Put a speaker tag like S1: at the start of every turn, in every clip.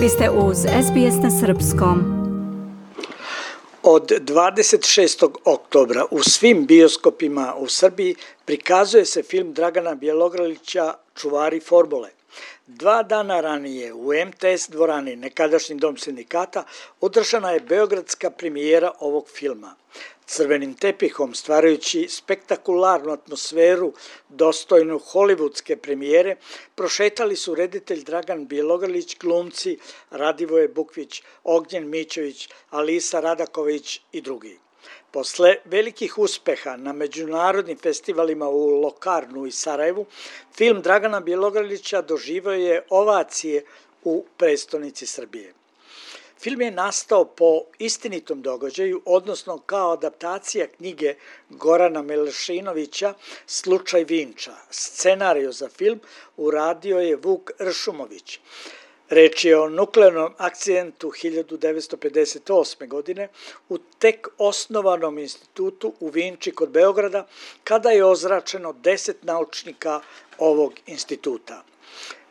S1: Vi ste uz SBS na Srpskom.
S2: Od 26. oktobra u svim bioskopima u Srbiji prikazuje se film Dragana Bjelogrlića Čuvari formule. Dva dana ranije u MTS dvorani, nekadašnji dom sindikata, održana je beogradska premijera ovog filma crvenim tepihom, stvarajući spektakularnu atmosferu dostojnu hollywoodske premijere, prošetali su reditelj Dragan Bjelogrlić, glumci Radivoje Bukvić, Ognjen Mićević, Alisa Radaković i drugi. Posle velikih uspeha na međunarodnim festivalima u Lokarnu i Sarajevu, film Dragana Bjelogrlića doživao je ovacije u prestonici Srbije. Film je nastao po istinitom događaju, odnosno kao adaptacija knjige Gorana Melešinovića Slučaj Vinča. Scenariju za film uradio je Vuk Ršumović. Reč je o nuklearnom akcidentu 1958. godine u tek osnovanom institutu u Vinči kod Beograda, kada je ozračeno deset naučnika ovog instituta.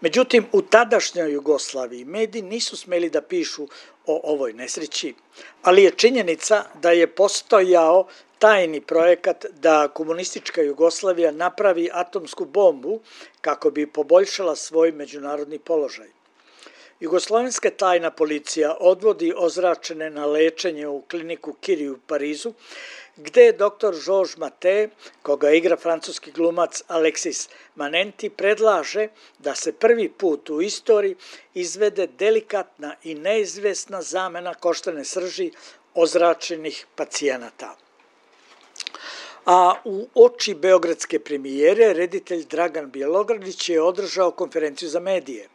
S2: Međutim, u tadašnjoj Jugoslaviji mediji nisu smeli da pišu o ovoj nesreći, ali je činjenica da je postojao tajni projekat da komunistička Jugoslavija napravi atomsku bombu kako bi poboljšala svoj međunarodni položaj. Jugoslovenska tajna policija odvodi ozračene na lečenje u kliniku Kiri u Parizu, gde je dr. Georges Mate, koga igra francuski glumac Alexis Manenti, predlaže da se prvi put u istoriji izvede delikatna i neizvesna zamena koštane srži ozračenih pacijenata. A u oči Beogradske premijere reditelj Dragan Bjelogradić je održao konferenciju za medije.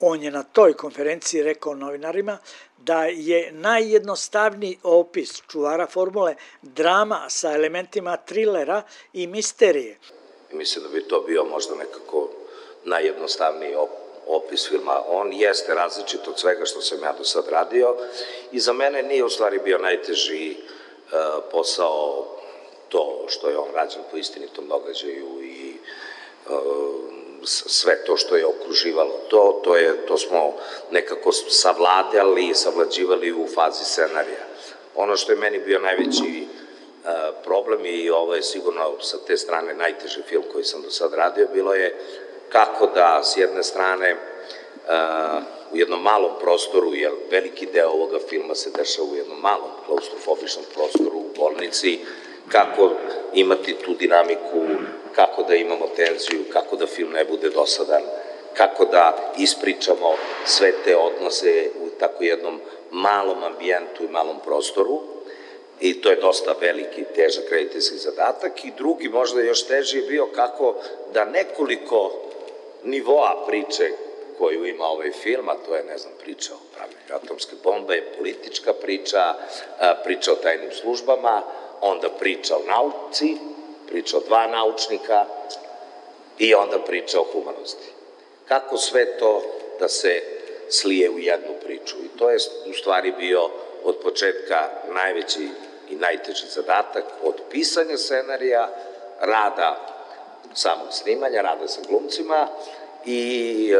S2: On je na toj konferenciji rekao novinarima da je najjednostavniji opis čuvara formule drama sa elementima trilera i misterije.
S3: Mislim da bi to bio možda nekako najjednostavniji opis filma. On jeste različit od svega što sam ja do sad radio i za mene nije u stvari bio najteži e, posao to što je on rađen po istinitom događaju i e, sve to što je okruživalo to, to, je, to smo nekako savladali i savlađivali u fazi scenarija. Ono što je meni bio najveći uh, problem i ovo je sigurno sa te strane najteži film koji sam do sad radio, bilo je kako da s jedne strane uh, u jednom malom prostoru, jer veliki deo ovoga filma se dešava u jednom malom klaustrofobičnom prostoru u bolnici, kako imati tu dinamiku kako da imamo tenziju, kako da film ne bude dosadan, kako da ispričamo sve te odnose u tako jednom malom ambijentu i malom prostoru. I to je dosta veliki, težak rediteljski zadatak. I drugi, možda još teži, je bio kako da nekoliko nivoa priče koju ima ovaj film, a to je, ne znam, priča o pravljenju atomske bombe, politička priča, priča o tajnim službama, onda priča o nauci, priča o dva naučnika i onda priča o humanosti. Kako sve to da se slije u jednu priču? I to je u stvari bio od početka najveći i najteži zadatak od pisanja scenarija, rada samog snimanja, rada sa glumcima i e,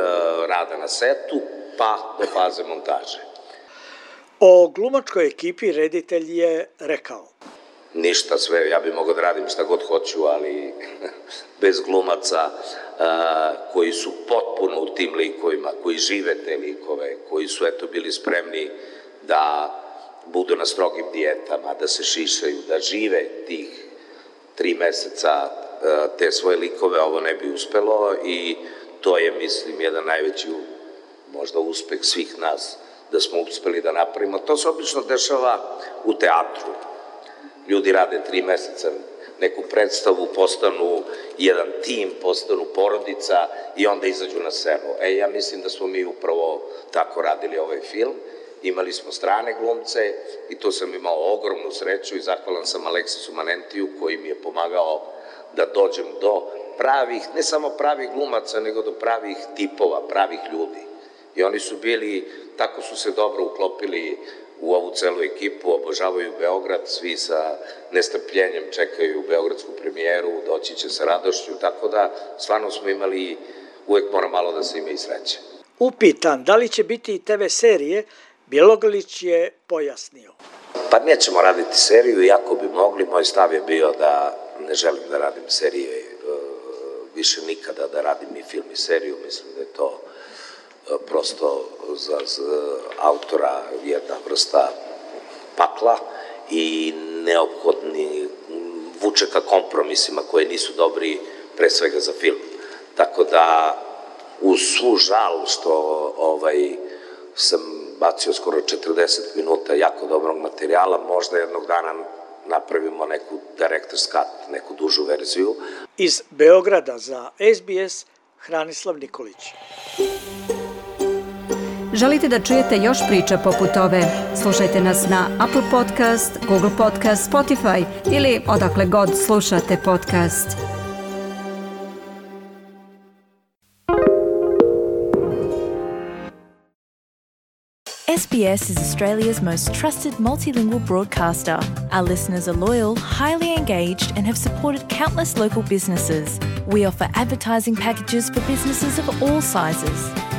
S3: rada na setu, pa do faze montaže.
S2: O glumačkoj ekipi reditelj je rekao
S3: ništa sve, ja bih mogao da radim šta god hoću, ali bez glumaca a, koji su potpuno u tim likovima, koji žive te likove, koji su eto bili spremni da budu na strogim dijetama, da se šišaju, da žive tih tri meseca a, te svoje likove, ovo ne bi uspelo i to je, mislim, jedan najveći možda uspeh svih nas da smo uspeli da napravimo. To se obično dešava u teatru ljudi rade tri meseca neku predstavu, postanu jedan tim, postanu porodica i onda izađu na scenu. E, ja mislim da smo mi upravo tako radili ovaj film. Imali smo strane glumce i tu sam imao ogromnu sreću i zahvalan sam Aleksisu Manentiju koji mi je pomagao da dođem do pravih, ne samo pravih glumaca, nego do pravih tipova, pravih ljudi. I oni su bili, tako su se dobro uklopili u ovu celu ekipu, obožavaju Beograd, svi sa nestrpljenjem čekaju Beogradsku premijeru, doći će sa radošću, tako da stvarno smo imali, uvek mora malo da se ima i sreće.
S2: Upitan da li će biti i TV serije, Bjelogrlić je pojasnio.
S3: Pa nećemo raditi seriju, iako bi mogli. Moj stav je bio da ne želim da radim serije e, više nikada da radim i film i seriju. Mislim da je to prosto za, za autora jedna vrsta pakla i neophodni vuče ka kompromisima koje nisu dobri pre svega za film. Tako da uz svu žal što ovaj, sam bacio skoro 40 minuta jako dobrog materijala, možda jednog dana napravimo neku director's cut, neku dužu verziju.
S2: Iz Beograda za SBS Hranislav Nikolić.
S1: Želite da čujete još priča poput ove? Slušajte nas na Apple Podcast, Google Podcast, Spotify ili odakle god slušate podcast.
S4: SBS is Australia's most trusted multilingual broadcaster. Our listeners are loyal, highly engaged, and have supported countless local businesses. We offer advertising packages for businesses of all sizes.